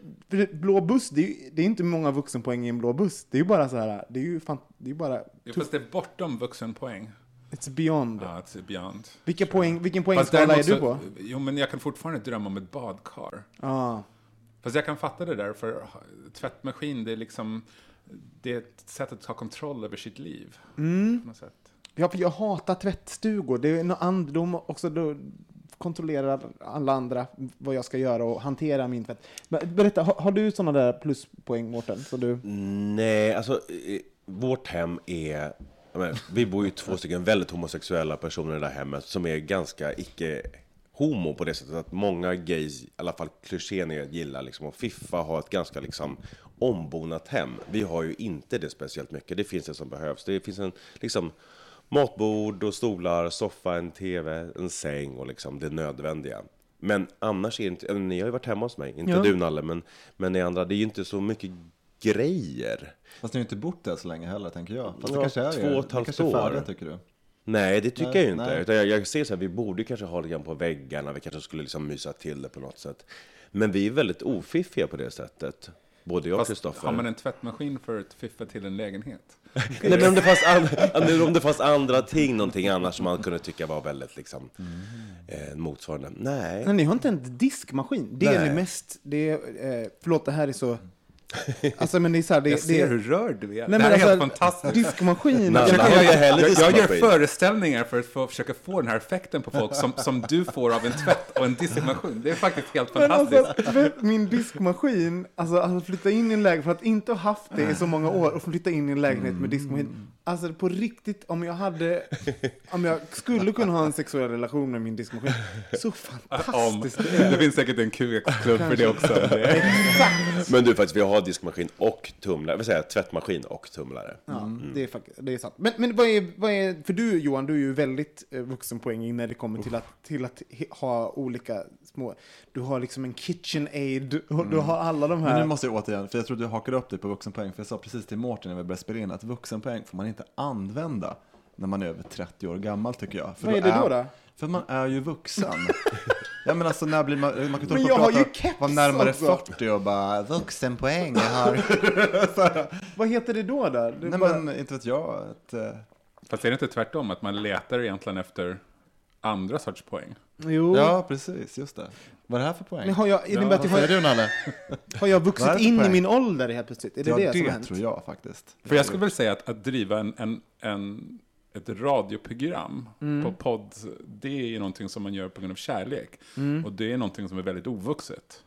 Blå buss, det är, ju- det är inte många vuxenpoäng i en blå buss. Det är ju bara så här, det är ju fan, det är bara... Jo, Fast det är bortom vuxenpoäng. It's beyond. Ja, it's beyond. Vilka poäng, vilken poängskala är du på? Jo, men jag kan fortfarande drömma om ett badkar. Ja. Fast jag kan fatta det där, för tvättmaskin, det är liksom... Det är ett sätt att ta kontroll över sitt liv. Mm. På något sätt. Ja, för jag hatar tvättstugor. Det är något and, de också då kontrollerar alla andra vad jag ska göra och hantera min tvätt. Men Berätta, har, har du sådana där pluspoäng, Mårten? Så du... Nej, alltså vårt hem är... menar, vi bor ju två stycken väldigt homosexuella personer i det här hemmet som är ganska icke homo på det sättet att många gays, i alla fall klichén är att gilla liksom att fiffa, ha ett ganska liksom ombonat hem. Vi har ju inte det speciellt mycket, det finns det som behövs. Det finns en liksom matbord och stolar, soffa, en tv, en säng och liksom det nödvändiga. Men annars är det inte, ni har ju varit hemma hos mig, inte Ja. du Nalle, men, men ni andra, det är ju inte så mycket grejer. Fast ni har ju inte bott där så länge heller, tänker jag. Fast det Ja, kanske är två och ett det halvt är år. färdigt, tycker du? Nej, det tycker Nej, jag ju inte. Utan jag, jag ser så här, vi borde kanske ha lite grann på väggarna, vi kanske skulle liksom mysa till det på något sätt. Men vi är väldigt ofiffiga på det sättet. Både jag och Kristoffer. har man en tvättmaskin för att fiffa till en lägenhet? *laughs* Nej, men om det, fanns an, om det fanns andra ting, någonting annat som man kunde tycka var väldigt liksom, eh, motsvarande. Nej. Men ni har inte en diskmaskin. Det är Nej. ni mest... Det är, eh, förlåt, det här är så... Alltså, men det är så här, det, Jag det ser är, hur rörd du är. Nej, det här är helt alltså, fantastiskt. Diskmaskin. Jag jag Jag, jag gör föreställningar för att få, försöka få den här effekten på folk som, som du får av en tvätt och en diskmaskin. Det är faktiskt helt Men fantastiskt. alltså, min diskmaskin, alltså att flytta in i en lägenhet, för att inte ha haft det i så många år och flytta in i en lägenhet med diskmaskin. Alltså på riktigt, om jag hade, om jag skulle kunna ha en sexuell relation med min diskmaskin, så Om, fantastiskt det är. det finns säkert en QX-klubb för det också. Det Men du, faktiskt, vi har diskmaskin och tumlare. Säger jag? Tvättmaskin och tumlare. Ja, det är, det är sant. Men, men vad, är, vad är, för du Johan, du är ju väldigt eh, vuxenpoängig när det kommer till att, till att ha olika små, du har liksom en kitchen aid, och du har alla de Men här. nu måste jag återigen, för jag tror du hakade upp dig på vuxenpoäng, för jag sa precis till Mårten när vi började spela in att vuxenpoäng får man inte använda när man är över 30 år gammal tycker jag. För Vad är det då? då? För man är ju vuxen. *laughs* Ja men alltså när blir man, man kan Men inte jag har *laughs* ju keps vara närmare också. 40 och bara vuxenpoäng jag har. Vad heter det då? där? Det är Nej bara- men inte vet jag. Ett, eh, Fast är det inte tvärtom, att man letar egentligen efter andra sorts poäng? Jo. ja precis, just det. Vad är det här för poäng? Men har jag, innebär att jag har, du Nalle? har jag vuxit det in i poäng? min ålder helt plötsligt? Är det ja, det, det som har hänt? tror jag faktiskt. För jag skulle väl säga att, att driva en, en, en, ett radioprogram Mm. på podd, det är någonting som man gör på grund av kärlek. Mm. Och det är någonting som är väldigt ovuxet.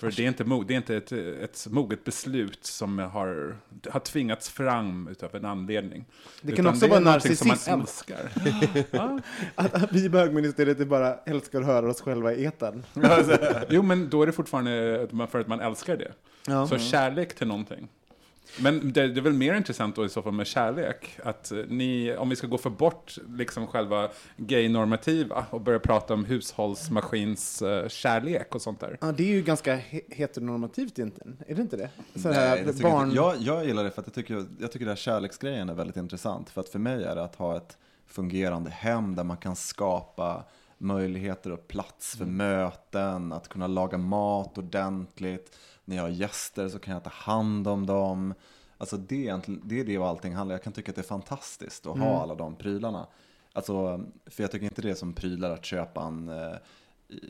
För det är inte, det är inte ett, ett moget beslut som har, har tvingats fram utav en anledning. Det kan Utan också är vara någonting som narcissism. man älskar. *laughs* ja. Att, att vi bögministeriet bara älskar att höra oss själva i etern. Jo, men då är det fortfarande för att man älskar det. Ja. Så kärlek till någonting. Men det, det är väl mer intressant då i så fall med kärlek. Att eh, ni, om vi ska gå för bort liksom själva gay-normativa och börja prata om hushållsmaskins eh, kärlek och sånt där. Ja, det är ju ganska he- heteronormativt egentligen. Är det inte det? Så Nej, här, det barn... inte. Jag, jag gillar det för att jag tycker, jag tycker det här kärleksgrejen är väldigt intressant. För att för mig är det att ha ett fungerande hem där man kan skapa möjligheter och plats för möten, att kunna laga mat ordentligt. När jag har gäster så kan jag ta hand om dem. Alltså det är, det är det och allting handlar Jag kan tycka att det är fantastiskt att ha alla de prylarna. Alltså, för jag tycker inte det är som prylar att köpa en eh,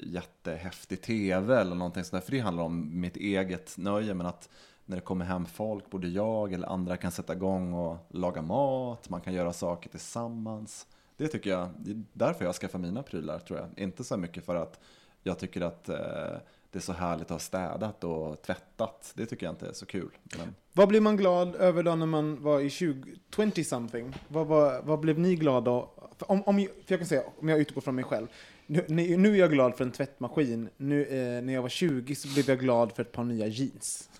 jättehäftig tv eller någonting sånt där. För det handlar om mitt eget nöje. Men att när det kommer hem folk, både jag eller andra kan sätta igång och laga mat. Man kan göra saker tillsammans. Det tycker jag, det är därför jag skaffar mina prylar tror jag. Inte så mycket för att jag tycker att eh, det är så härligt att ha städat och tvättat. Det tycker jag inte är så kul. Men, Vad blir man glad över då när man var i 20-something? Vad, vad, vad blev ni glada för om, om, jag- för jag kan säga, om jag utgår från mig själv. Nu, nu är jag glad för en tvättmaskin. Nu, eh, när jag var 20 så blev jag glad för ett par nya jeans.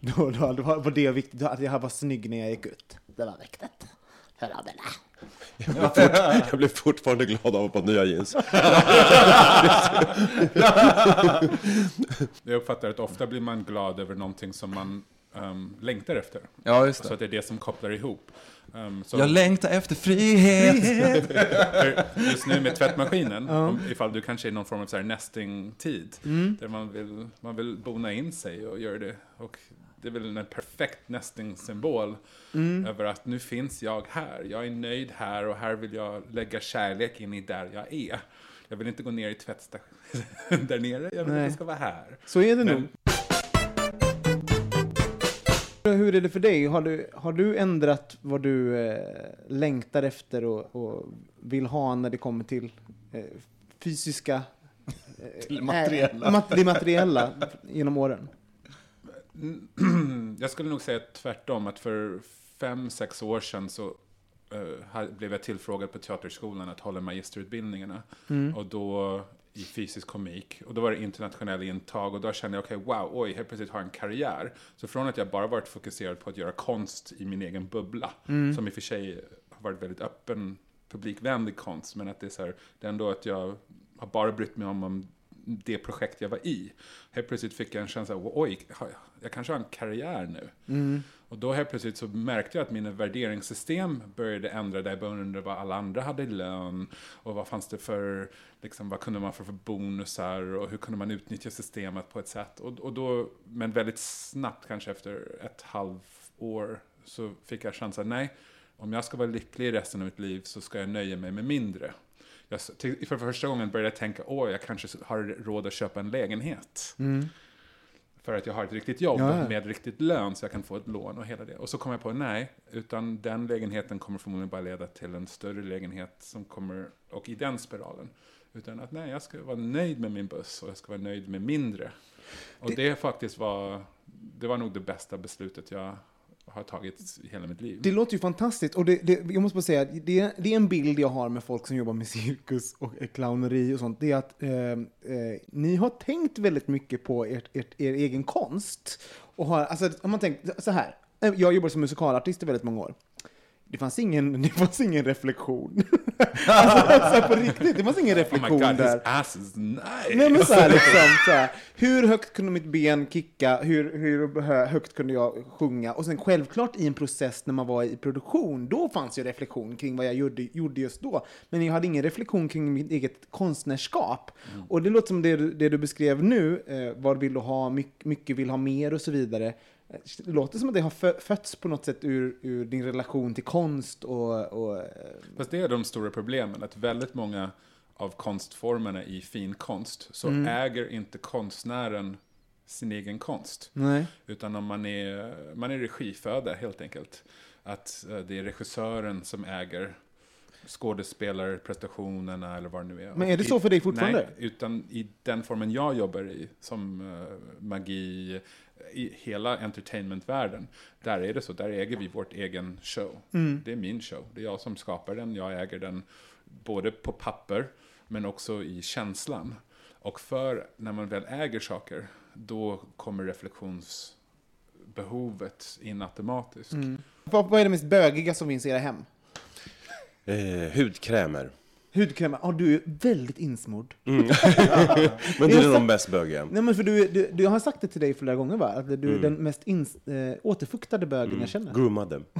Då, då, då var det viktigt, att jag var snygg när jag gick ut. Det var viktigt. För. Jag blir, fort, jag blir fortfarande glad av att ha nya jeans. Jag uppfattar att ofta blir man glad över någonting som man ehm, längtar efter. ja, just Så att det är det som kopplar ihop. Um, så Jag längtar efter frihet. just nu med tvättmaskinen, om, ifall du kanske är i någon form av nesting-tid, där man vill, man vill bona in sig och göra det. Och det är väl en perfekt nesting-symbol över att nu finns jag här. Jag är nöjd här och här vill jag lägga kärlek in i där jag är. Jag vill inte gå ner i tvättstationen *laughs* där nere, jag vill Nej. att det ska vara här. Så är det Men- nog. Hur är det för dig? Har du, har du ändrat vad du eh, längtar efter och, och vill ha när det kommer till eh, fysiska... Eh, Till materiella. eh, mat, det materiella genom åren? *clears throat* Jag skulle nog säga tvärtom, att för fem, sex år sedan så ha- blev jag tillfrågad på Teaterskolan att hålla magisterutbildningarna. Och då i fysisk komik. Och då var det internationell intag och då kände jag, okej, wow, oj, helt plötsligt har jag en karriär. Så från att jag bara varit fokuserad på att göra konst i min egen bubbla, som i och för sig har varit väldigt öppen, publikvänlig konst, men att det är så här, det är ändå att jag har bara brytt mig om, om det projekt jag var i. Helt plötsligt fick jag en känsla av, oj, jag, kanske har en karriär nu. Och då helt plötsligt så märkte jag att mina värderingssystem började ändra där jag började undra vad alla andra hade i lön och vad fanns det för, liksom, vad kunde man få för bonusar och hur kunde man utnyttja systemet på ett sätt. Och, och då, men väldigt snabbt, kanske efter ett halvår, så fick jag känslan, nej, om jag ska vara lycklig i resten av mitt liv så ska jag nöja mig med mindre. Jag, för första gången började jag tänka, åh, jag kanske har råd att köpa en lägenhet. För att jag har ett riktigt jobb Ja, med riktigt lön så jag kan få ett lån och hela det. Och så kom jag på, nej, utan den lägenheten kommer förmodligen bara leda till en större lägenhet som kommer, och i den spiralen. Utan att nej, jag ska vara nöjd med min buss och jag ska vara nöjd med mindre. Och det, faktiskt var, det var nog det bästa beslutet jag har tagit hela mitt liv. Det låter ju fantastiskt. Och det, det, jag måste bara säga, det, det är en bild jag har med folk som jobbar med cirkus och eh, clowneri och sånt. Det är att eh, eh, ni har tänkt väldigt mycket på ert, ert, er egen konst. Och har, alltså, om man tänker så här, jag jobbar som musikalartist i väldigt många år. Det fanns ingen, det fanns ingen reflektion. *laughs* alltså, så här, på riktigt, det fanns ingen Oh reflektion god, his där. ass is nice. Nej men så här, liksom, så här, hur högt kunde mitt ben kicka, hur, hur hö- högt kunde jag sjunga? Och sen självklart i en process när man var i produktion, då fanns ju reflektion kring vad jag gjorde, gjorde just då. Men jag hade ingen reflektion kring mitt eget konstnärskap. Och det låter som det, det du beskrev nu, eh, vad vill du ha, mycket, mycket vill ha mer och så vidare. Eh, Det låter som att det har fö- fötts på något sätt ur, ur din relation till konst och, och eh, Fast det är de stora problemen, att väldigt många av konstformerna i fin konst så Mm. äger inte konstnären sin egen konst. nej. Utan om man är, man är regifödda helt enkelt. Att eh, det är regissören som äger skådespelarprestationerna eller vad det nu är. Men är det så för dig fortfarande? Nej, utan i den formen jag jobbar i, som eh, magi, i hela entertainmentvärlden, där är det så, där äger vi vårt egen show. Mm. Det är min show, det är jag som skapar den, jag äger den både på papper, men också i känslan. Och för när man väl äger saker, då kommer reflektionsbehovet in automatiskt. Mm. Vad, vad är det mest bögiga som finns i era hem? Eh, hudkrämer. Hudkrämer. Ja, du är väldigt insmord. *laughs* Men det Jag är de bäst bögiga. Nej, men för du, du, du jag har sagt det till dig flera gånger, va? Att du är Mm. den mest ins, eh, återfuktade bögen jag känner. Groomade. *laughs*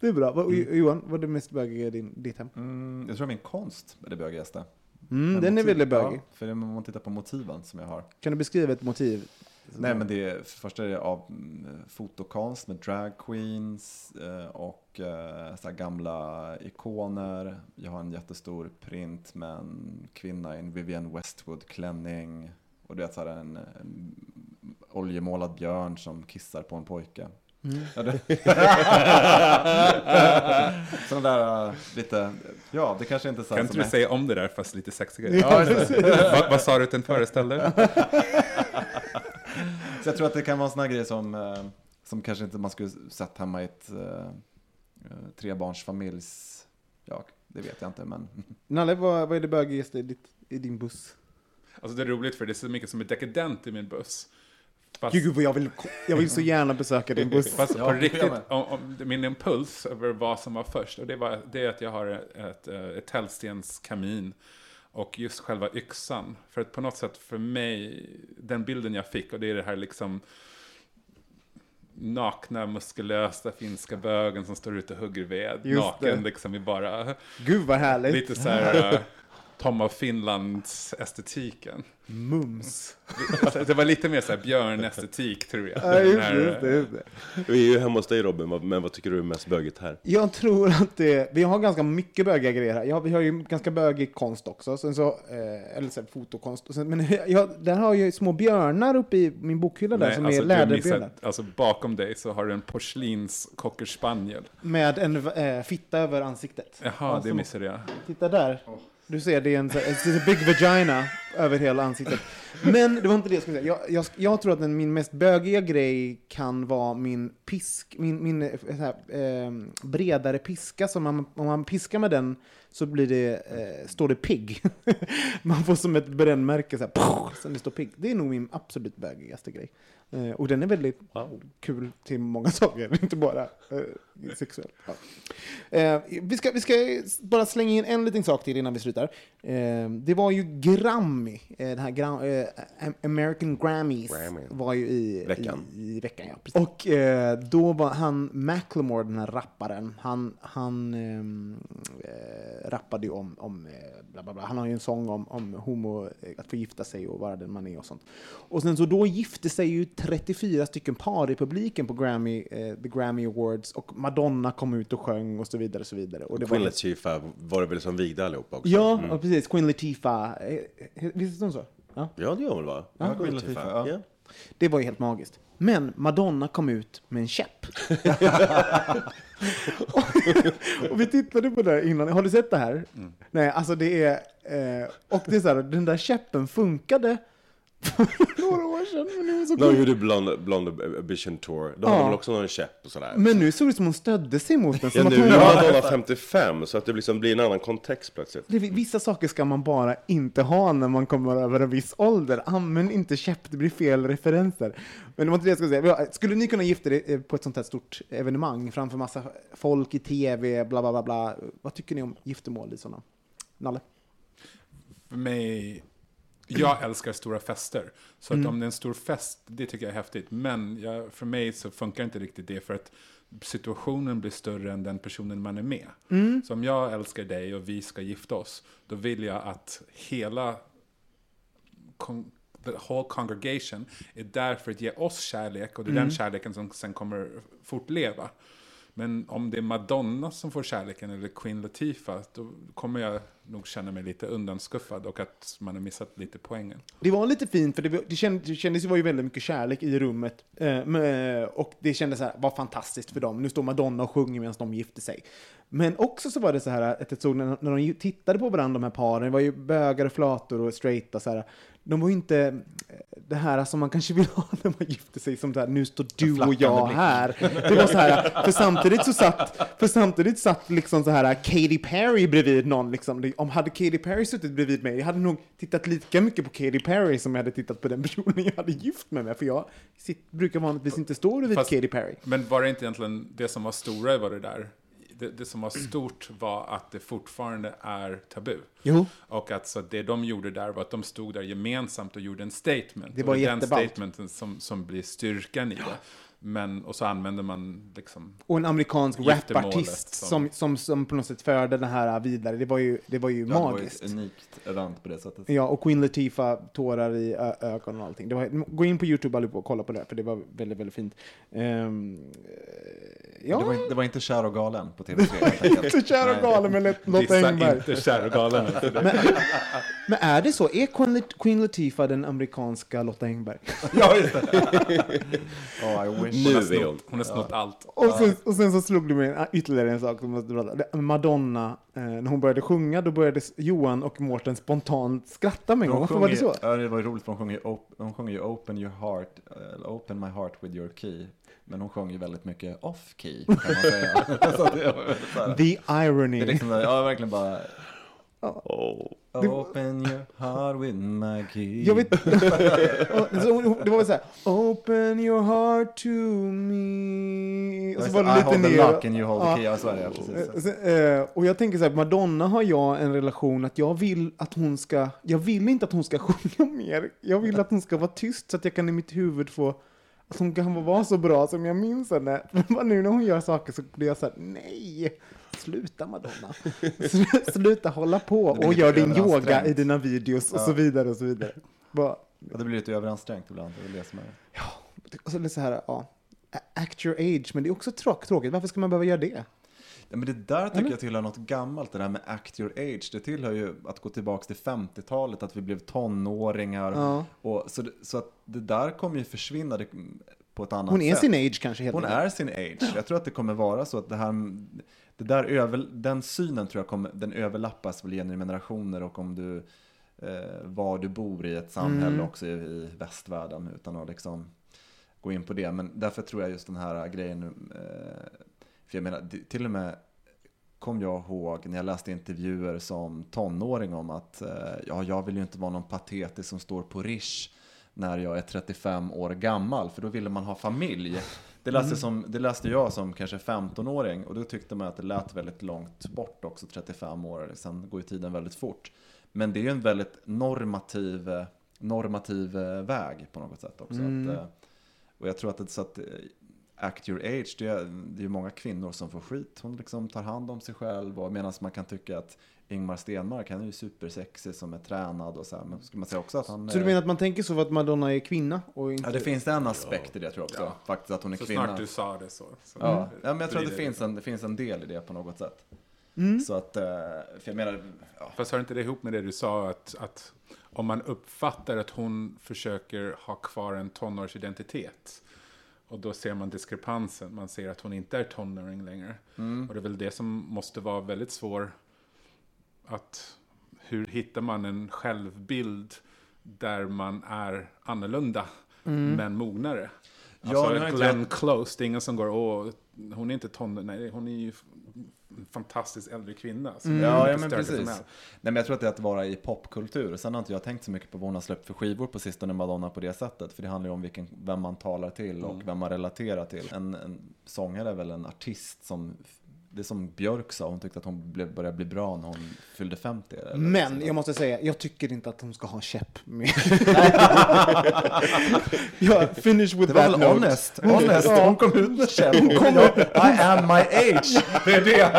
Det är bra. Vad- Johan, vad är det mest bögiga i din, ditt hem? Mm, jag tror min konst är det bögigaste. Mm, Men den är motiv- väldigt bögig. Ja, för om man tittar på motiven som jag har. Kan du beskriva ett motiv? Nej, men det är, för första är det av mm, fotokonst med drag queens eh, och eh, så här gamla ikoner. Jag har en jättestor print med en kvinna i en Vivienne Westwood-klänning. Och du vet så här en, en oljemålad björn som kissar på en pojke. Det... *laughs* Sådana där eh, lite, ja det kanske inte är så Kan inte du är- säga om det där fast lite sexigare? Ja, *laughs* vad, vad sa du att den föreställde? *laughs* Så jag tror att det kan vara en sån här grej som, eh, som kanske inte man skulle sett hemma i ett eh, eh, trebarnsfamiljs... Ja, det vet jag inte, men... *laughs* Nalle, vad, vad är det bögigaste i, i din buss? Alltså det är roligt för det är så mycket som är dekadent i min buss. Fast, Gud, vad jag vill, jag vill så gärna besöka din buss. fast Ja, på det riktigt, om, om, min impuls över vad som var först, och det, var, det är att jag har ett, ett, ett täljstenskamin och just själva yxan. För att på något sätt för mig, den bilden jag fick, och det är det här liksom nakna, muskulösa finska bögen som står ute och hugger ved, Just naken det. liksom i bara Gud, vad härligt. lite så här uh, *laughs* Tom av Finlands estetiken. Mums. Alltså, Det var lite mer så här björnestetik tror jag. Ja, just, det, just det, just det. Vi är ju hemma hos dig Robin, men vad tycker du är mest bögigt här? Jag tror att det, vi har ganska mycket bögiga grejer här. Ja, vi har ju ganska bögig konst också, sen så, eh, eller så här, fotokonst. Sen, men *laughs* jag, där har jag ju små björnar uppe i min bokhylla där Nej, som alltså, är läderbjörnar. alltså bakom dig så har du en porslins cocker spaniel. Med en eh, fitta över ansiktet. Jaha, Ja, det missade jag. Titta där. Du ser, det är en, en big vagina över hela ansiktet. Men det var inte det jag skulle säga. Jag, jag, jag tror att den, min mest bögiga grej kan vara min pisk, min, min eh, så här, eh, bredare piska. Så man, om man piskar med den så blir det, eh, står det pigg. *laughs* man får som ett brännmärke, så här, pof, sen det står pigg. Det är nog min absolut bögigaste grej. Eh, och den är väldigt kul till många *laughs* saker, inte bara eh, sexuellt. Ja. Eh, vi, ska, vi ska bara slänga in en liten sak till innan vi slutar. Eh, det var ju Grammy, eh, den här gra, eh, American Grammys, Grammy. var ju i Veckan. I, i veckan ja. Och då var han, Macklemore, den här rapparen, han, han rappade ju om, om bla bla bla. han har ju en sång om, om homo, att få gifta sig och vara den man är och sånt. Och sen så då gifte sig ju 34 stycken par i publiken på Grammy, eh, the Grammy Awards och Madonna kom ut och sjöng och så vidare och så vidare. Och det Queen var, Latifah var det väl som vigde allihopa också? ja, ja, precis. Queen Latifah. Eh, eh, Visst är hon så? Ja. Ja, det gör hon väl va? Ja, Queen Latifah, ja. Det var ju helt magiskt. Men Madonna kom ut med en käpp. och, *laughs* och vi tittade på det innan. Har du sett det här? Nej, alltså det är... Eh, och det är så här, den där käppen funkade för några år sedan. Men, det var så De gjorde Blonde, Blonde Ambition Tour. Då Ja. hade de väl också någon käpp och sådär. men nu såg det ut som hon stödde sig mot den. Ja, Som nu att hon är var... Madonna 55, så att det liksom blir en annan kontext plötsligt. Det- Vissa saker ska man bara inte ha när man kommer över en viss ålder. Använd inte käpp, det blir fel referenser. Men det var inte det jag skulle säga. Skulle ni kunna gifta er eh, på ett sånt här stort evenemang framför massa folk i tv, bla bla bla bla. Vad tycker ni om giftermål i sådana? Nalle? För mig, jag älskar stora fester. Så Mm. att om det är en stor fest, det tycker jag är häftigt. Men jag, för mig så funkar inte riktigt det för att situationen blir större än den personen man är med. Mm. Så om jag älskar dig och vi ska gifta oss, då vill jag att hela con- the whole congregation är där för att ge oss kärlek och det är Mm. den kärleken som sen kommer fortleva. Men om det är Madonna som får kärleken eller Queen Latifah, då kommer jag nog känna mig lite undanskuffad och att man har missat lite poängen. Det var lite fint, för det, det, känd, det kändes det var ju väldigt mycket kärlek i rummet. Eh, eh och det kändes så här, var fantastiskt för dem. Nu står Madonna och sjunger medan de gifter sig. Men också så var det så här att jag såg när, när de tittade på varandra, de här paren, det var ju bögar och flator och straighta så här. De var ju inte det här som man kanske vill ha när man gifter sig, som så här, nu står du och jag här. Det var så här, för samtidigt så satt, för samtidigt satt liksom så här Katy Perry bredvid någon liksom. Det- Om hade Katy Perry suttit bredvid mig, jag hade nog tittat lika mycket på Katy Perry som jag hade tittat på den personen jag hade gift mig med, för jag sitt, brukar vanligtvis inte stå bredvid Fast- Katy Perry. Men var det inte egentligen det som var stora var det där? Det, det som var stort var att det fortfarande är tabu. Jo. Och att så det de gjorde där var att de stod där gemensamt och gjorde en statement. Det var och den jätteballt. statementen som, som blir styrkan i det. Men, och så använder man liksom... Och en amerikansk rapartist som- som, som, som på något sätt förde det här vidare. Det var ju, det var ju Ja, det var ju magiskt. ett unikt event på det sättet. Ja, och Queen Latifah, tårar i ögonen och allting. Det var, gå in på YouTube allihopa och kolla på det, för det var väldigt, väldigt fint. Ehm, ja, Det, var inte, det var inte Kär och galen på TV3 helt enkelt. *laughs* så kär och galen med Lotta Engberg. inte kär och galen. Men, men är det så? Är Queen, Lat- Queen Latifah den amerikanska Lotta Engberg? *laughs* Ja, just det. *laughs* oh. Nu Hon har är snott, hon. hon har snott allt. Och sen, och sen så slog det mig en- ytterligare en sak som måste prata Madonna, eh, när hon började sjunga, då började Johan och Mårten spontant skratta med en gång. Varför var det sjunger- så? Ja, det var ju roligt för de sjunger ju op- sjunger ju Open your heart, eller Open my heart with your key. Men hon sjunger ju väldigt mycket off key, kan man säga. *laughs* det, The irony. det är liksom, ja verkligen bara Oh. Open your heart with my key. Jag vet, *laughs* det var väl så här, Open your heart to me. Och så var det I lite hold the ner. lock and you hold the key. Ja, så är det. Eh, eh, Och jag tänker så här, Madonna har jag en relation att jag vill att hon ska, jag vill inte att hon ska *laughs* sjunga mer. Jag vill att hon ska vara tyst så att jag kan i mitt huvud få, att hon kan vara så bra som jag minns henne. *laughs* Men nu när hon gör saker så blir jag så här, nej, sluta Madonna. *laughs* Sl- Sluta hålla på och gör din yoga i dina videos och så vidare och så vidare. Bara, Ja, det blir lite överansträngt ibland. Det det är. och så är det så här, ja, act your age, men det är också tråk, tråkigt. Varför ska man behöva göra det? Ja, men det där tycker jag tillhör något gammalt, det där med act your age. Det tillhör ju att gå tillbaka till 50-talet, att vi blev tonåringar. Ja. Och, så, det, så att det där kommer ju försvinna det, på ett annat Hon är sätt. sin age kanske helt Hon är sin age. Jag tror att det kommer vara så att det här, det där över, den synen tror jag kommer, den överlappas väl genom generationer och om du, eh, var du bor i ett samhälle Mm. också i, i västvärlden utan att liksom gå in på det. Men därför tror jag just den här grejen, eh, för jag menar, till och med kom jag ihåg när jag läste intervjuer som tonåring om att eh, ja, jag vill ju inte vara någon patetisk som står på Rish när jag är 35 år gammal, för då ville man ha familj. Det läste, som, det läste jag som kanske 15-åring och då tyckte man att det lät väldigt långt bort också, 35 år. Sen går ju tiden väldigt fort. Men det är ju en väldigt normativ, normativ eh, väg på något sätt också. Att, eh, och jag tror att det så att eh, act your age, det är, det är ju många kvinnor som får skit. Hon liksom tar hand om sig själv och medan man kan tycka att Ingmar Stenmark, han är ju supersexig som är tränad och så här. Men ska man säga också att han Så du menar att man tänker så för att Madonna är kvinna? Och inte... Ja, det finns en aspekt i det tror jag också. Ja. Faktiskt att hon är Så kvinna. snart du sa det så. så Ja, ja men jag tror att det finns, en, det finns en del i det på något sätt. Mm. Så att, eh, för jag menar, ja, Fast hör inte det ihop med det du sa att, att om man uppfattar att hon försöker ha kvar en tonårsidentitet och då ser man diskrepansen, man ser att hon inte är tonåring längre. Och det är väl det som måste vara väldigt svår att hur hittar man en självbild där man är annorlunda men mognare. Ja, Alltså nu har inte Glenn jag- Close, det är ingen som går, åh, hon är inte tonår, nej, hon är ju en fantastisk äldre kvinna. är Ja, ja men precis. som Nej, jag. men jag tror att det är att vara i popkultur. Sen har inte jag tänkt så mycket på vad hon har släppt för skivor på sistone, Madonna, på det sättet. För det handlar ju om vilken, vem man talar till och vem man relaterar till. En, en sångare är väl en artist som, det är som Björk sa, hon tyckte att hon blev, började bli bra när hon fyllde 50. Eller Men jag måste säga, jag tycker inte att hon ska ha käpp med. *laughs* *laughs* ja, finish with Det that note. honest, honest. Hon kom ut med käpp. I am my age. Det är det.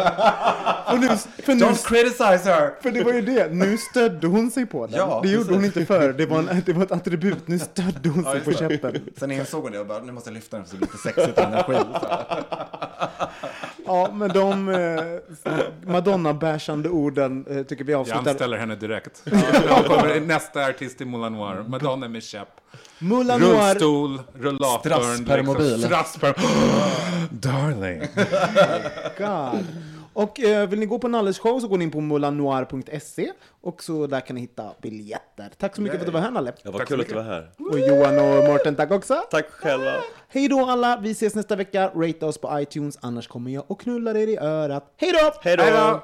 Och nu, för, nu, Don't criticize her. för det var ju det, nu stödde hon sig på den. Ja, det gjorde precis. hon inte förr, det var, en, det var ett attribut. Nu stödde hon sig på käppen. Sen insåg hon det och bara, nu måste jag lyfta den för så lite sexigt och energi. Ja, men de eh, Madonna-bashande orden eh, tycker vi Jag avslutar. anställer henne direkt. Nästa artist i Moulin Noir. Madonna med käpp. Moulin Noir. Rullstol, rullatorn. Strasspermobil. Strassper... *gasps* Darling. God. Och eh, vill ni gå på Nalles show så går ni in på moulinoir.se och så där kan ni hitta biljetter. Tack så mycket för att du var här Nalle. Ja, vad Tack kul att du var här. Och Johan och Mårten, tack också. Tack själva. Hej då alla, vi ses nästa vecka. Rate oss på iTunes, annars kommer jag och knullar er i örat. Hej då! Hej då!